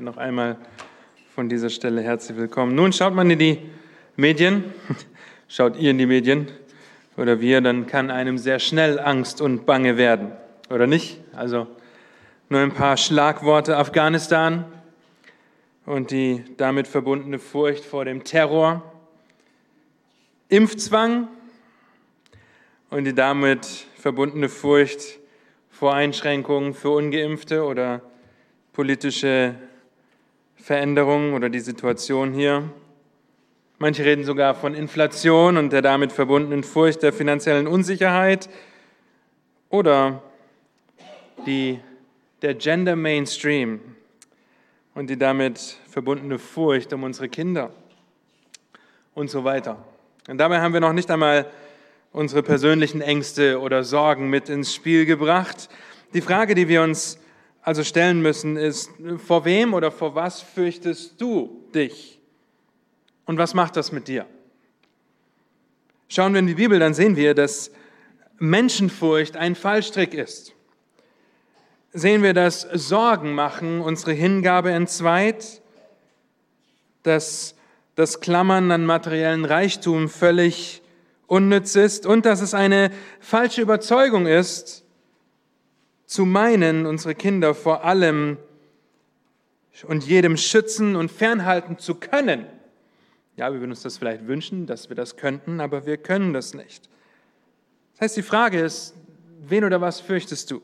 Noch einmal von dieser Stelle herzlich willkommen. Nun schaut man in die Medien, schaut ihr in die Medien? Oder wir, dann kann einem sehr schnell Angst und Bange werden, oder nicht? Also nur ein paar Schlagworte. Afghanistan und die damit verbundene Furcht vor dem Terror, Impfzwang und die damit verbundene Furcht vor Einschränkungen für ungeimpfte oder politische Veränderung oder die Situation hier. Manche reden sogar von Inflation und der damit verbundenen Furcht der finanziellen Unsicherheit oder die, der Gender Mainstream und die damit verbundene Furcht um unsere Kinder und so weiter. Und dabei haben wir noch nicht einmal unsere persönlichen Ängste oder Sorgen mit ins Spiel gebracht. Die Frage, die wir uns also stellen müssen, ist, vor wem oder vor was fürchtest du dich? Und was macht das mit dir? Schauen wir in die Bibel, dann sehen wir, dass Menschenfurcht ein Fallstrick ist. Sehen wir, dass Sorgen machen unsere Hingabe entzweit, dass das Klammern an materiellen Reichtum völlig unnütz ist und dass es eine falsche Überzeugung ist, zu meinen, unsere Kinder vor allem und jedem schützen und fernhalten zu können. Ja, wir würden uns das vielleicht wünschen, dass wir das könnten, aber wir können das nicht. Das heißt, die Frage ist, wen oder was fürchtest du?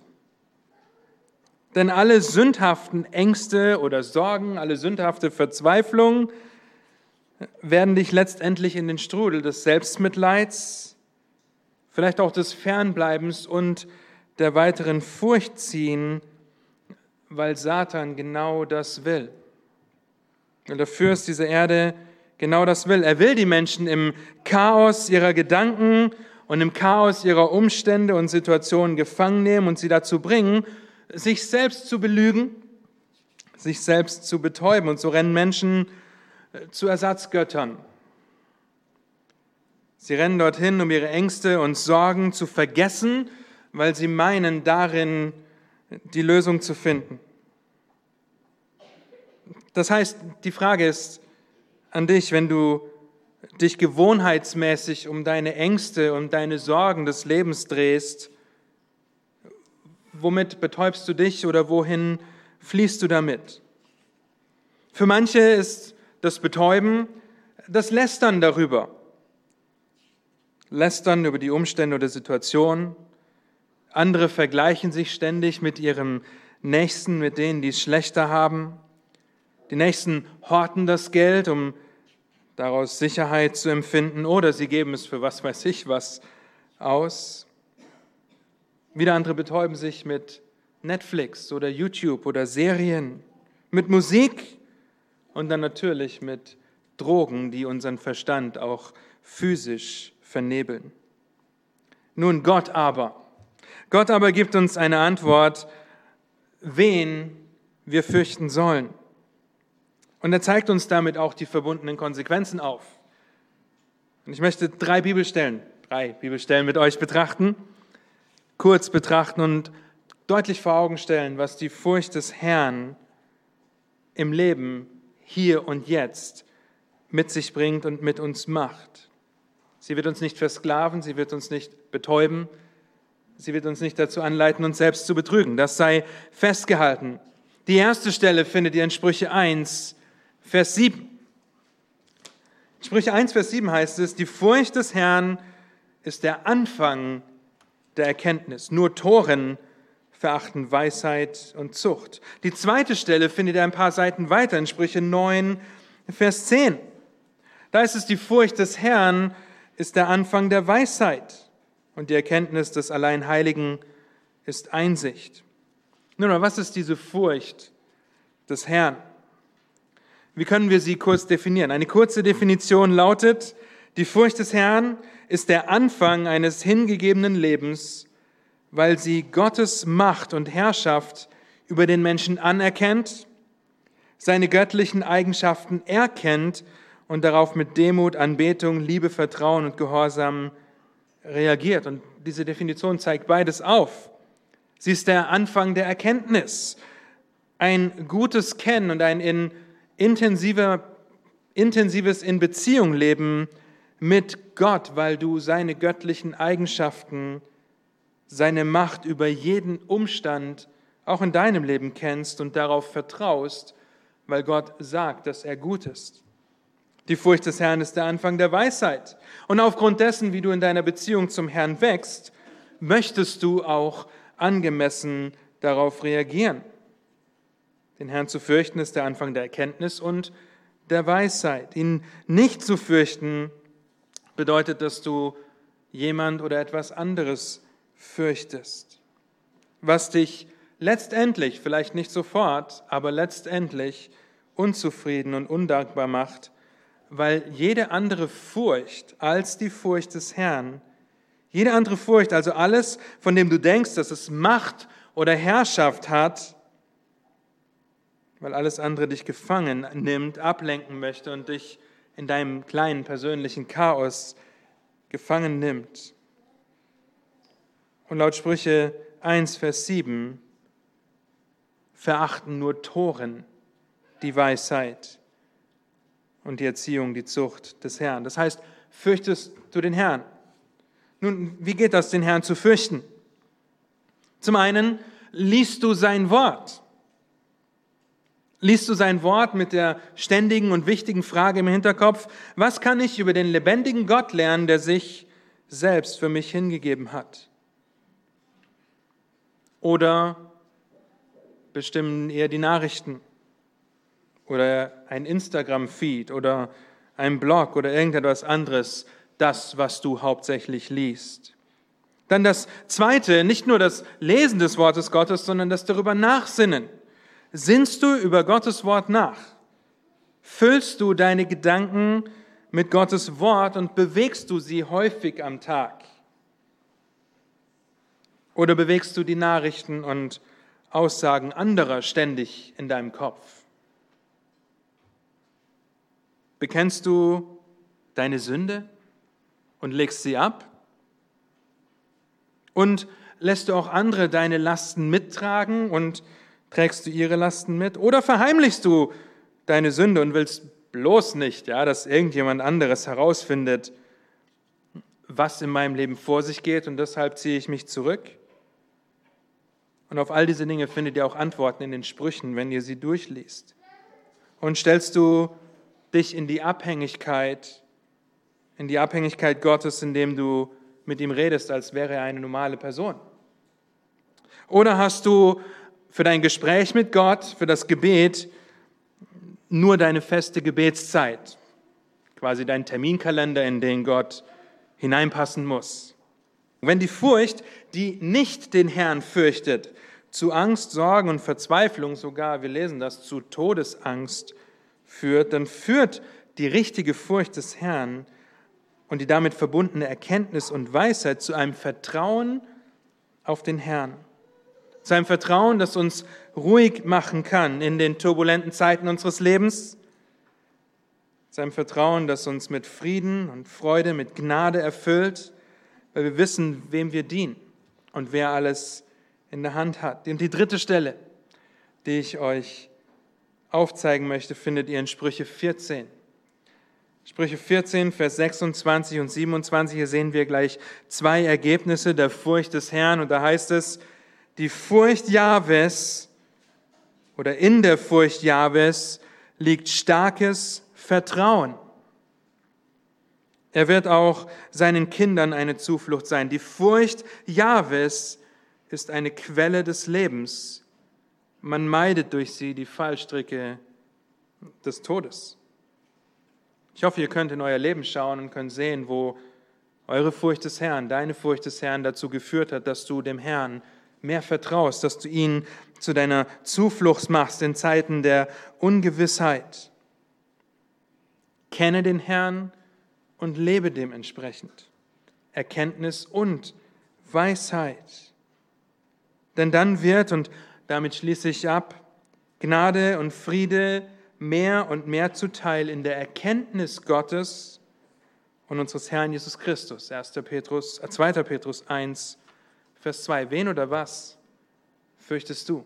Denn alle sündhaften Ängste oder Sorgen, alle sündhafte Verzweiflung werden dich letztendlich in den Strudel des Selbstmitleids, vielleicht auch des Fernbleibens und der weiteren Furcht ziehen, weil Satan genau das will. Und der Fürst dieser Erde genau das will. Er will die Menschen im Chaos ihrer Gedanken und im Chaos ihrer Umstände und Situationen gefangen nehmen und sie dazu bringen, sich selbst zu belügen, sich selbst zu betäuben. Und so rennen Menschen äh, zu Ersatzgöttern. Sie rennen dorthin, um ihre Ängste und Sorgen zu vergessen weil sie meinen, darin die Lösung zu finden. Das heißt, die Frage ist an dich, wenn du dich gewohnheitsmäßig um deine Ängste, um deine Sorgen des Lebens drehst, womit betäubst du dich oder wohin fließt du damit? Für manche ist das Betäuben das Lästern darüber. Lästern über die Umstände oder Situation, andere vergleichen sich ständig mit ihrem Nächsten, mit denen, die es schlechter haben. Die Nächsten horten das Geld, um daraus Sicherheit zu empfinden, oder sie geben es für was weiß ich was aus. Wieder andere betäuben sich mit Netflix oder YouTube oder Serien, mit Musik und dann natürlich mit Drogen, die unseren Verstand auch physisch vernebeln. Nun Gott aber, Gott aber gibt uns eine Antwort, wen wir fürchten sollen. Und er zeigt uns damit auch die verbundenen Konsequenzen auf. Und ich möchte drei Bibelstellen, drei Bibelstellen mit euch betrachten, kurz betrachten und deutlich vor Augen stellen, was die Furcht des Herrn im Leben hier und jetzt mit sich bringt und mit uns macht. Sie wird uns nicht versklaven, sie wird uns nicht betäuben, Sie wird uns nicht dazu anleiten, uns selbst zu betrügen. Das sei festgehalten. Die erste Stelle findet ihr in Sprüche 1, Vers 7. In Sprüche 1, Vers 7 heißt es, die Furcht des Herrn ist der Anfang der Erkenntnis. Nur Toren verachten Weisheit und Zucht. Die zweite Stelle findet ihr ein paar Seiten weiter in Sprüche 9, Vers 10. Da ist es, die Furcht des Herrn ist der Anfang der Weisheit und die Erkenntnis des Alleinheiligen ist Einsicht. Nun, was ist diese Furcht des Herrn? Wie können wir sie kurz definieren? Eine kurze Definition lautet, die Furcht des Herrn ist der Anfang eines hingegebenen Lebens, weil sie Gottes Macht und Herrschaft über den Menschen anerkennt, seine göttlichen Eigenschaften erkennt und darauf mit Demut, Anbetung, Liebe, Vertrauen und Gehorsam reagiert. Und diese Definition zeigt beides auf. Sie ist der Anfang der Erkenntnis. ein gutes Kennen und ein in intensiver, intensives in Beziehung leben mit Gott, weil du seine göttlichen Eigenschaften, seine Macht über jeden Umstand auch in deinem Leben kennst und darauf vertraust, weil Gott sagt, dass er gut ist. Die Furcht des Herrn ist der Anfang der Weisheit. Und aufgrund dessen, wie du in deiner Beziehung zum Herrn wächst, möchtest du auch angemessen darauf reagieren. Den Herrn zu fürchten ist der Anfang der Erkenntnis und der Weisheit. Ihn nicht zu fürchten bedeutet, dass du jemand oder etwas anderes fürchtest, was dich letztendlich, vielleicht nicht sofort, aber letztendlich unzufrieden und undankbar macht, weil jede andere Furcht als die Furcht des Herrn, jede andere Furcht, also alles, von dem du denkst, dass es Macht oder Herrschaft hat, weil alles andere dich gefangen nimmt, ablenken möchte und dich in deinem kleinen persönlichen Chaos gefangen nimmt. Und laut Sprüche 1, Vers 7 verachten nur Toren die Weisheit und die Erziehung, die Zucht des Herrn. Das heißt, fürchtest du den Herrn? Nun, wie geht das, den Herrn zu fürchten? Zum einen liest du sein Wort. Liest du sein Wort mit der ständigen und wichtigen Frage im Hinterkopf, was kann ich über den lebendigen Gott lernen, der sich selbst für mich hingegeben hat? Oder bestimmen eher die Nachrichten oder ein Instagram-Feed oder ein Blog oder irgendetwas anderes das, was du hauptsächlich liest? Dann das Zweite, nicht nur das Lesen des Wortes Gottes, sondern das darüber Nachsinnen. Sinnst du über Gottes Wort nach? Füllst du deine Gedanken mit Gottes Wort und bewegst du sie häufig am Tag? Oder bewegst du die Nachrichten und Aussagen anderer ständig in deinem Kopf? Bekennst du deine Sünde und legst sie ab? Und lässt du auch andere deine Lasten mittragen und Trägst du ihre Lasten mit? Oder verheimlichst du deine Sünde und willst bloß nicht, ja, dass irgendjemand anderes herausfindet, was in meinem Leben vor sich geht und deshalb ziehe ich mich zurück? Und auf all diese Dinge findet ihr auch Antworten in den Sprüchen, wenn ihr sie durchliest. Und stellst du dich in die Abhängigkeit, in die Abhängigkeit Gottes, indem du mit ihm redest, als wäre er eine normale Person? Oder hast du für dein Gespräch mit Gott, für das Gebet nur deine feste Gebetszeit, quasi dein Terminkalender, in den Gott hineinpassen muss. Wenn die Furcht, die nicht den Herrn fürchtet, zu Angst, Sorgen und Verzweiflung sogar, wir lesen das, zu Todesangst führt, dann führt die richtige Furcht des Herrn und die damit verbundene Erkenntnis und Weisheit zu einem Vertrauen auf den Herrn zu einem Vertrauen, das uns ruhig machen kann in den turbulenten Zeiten unseres Lebens, zu einem Vertrauen, das uns mit Frieden und Freude, mit Gnade erfüllt, weil wir wissen, wem wir dienen und wer alles in der Hand hat. Und die dritte Stelle, die ich euch aufzeigen möchte, findet ihr in Sprüche 14. Sprüche 14, Vers 26 und 27, hier sehen wir gleich zwei Ergebnisse der Furcht des Herrn. Und da heißt es, die Furcht Jahwes oder in der Furcht Jahwes liegt starkes Vertrauen. Er wird auch seinen Kindern eine Zuflucht sein. Die Furcht Jahwes ist eine Quelle des Lebens. Man meidet durch sie die Fallstricke des Todes. Ich hoffe, ihr könnt in euer Leben schauen und könnt sehen, wo eure Furcht des Herrn, deine Furcht des Herrn dazu geführt hat, dass du dem Herrn mehr vertraust, dass du ihn zu deiner Zuflucht machst in Zeiten der Ungewissheit. Kenne den Herrn und lebe dementsprechend. Erkenntnis und Weisheit. Denn dann wird, und damit schließe ich ab, Gnade und Friede mehr und mehr zuteil in der Erkenntnis Gottes und unseres Herrn Jesus Christus. 1. Petrus, 2. Äh, Petrus 1, Vers 2. Wen oder was fürchtest du?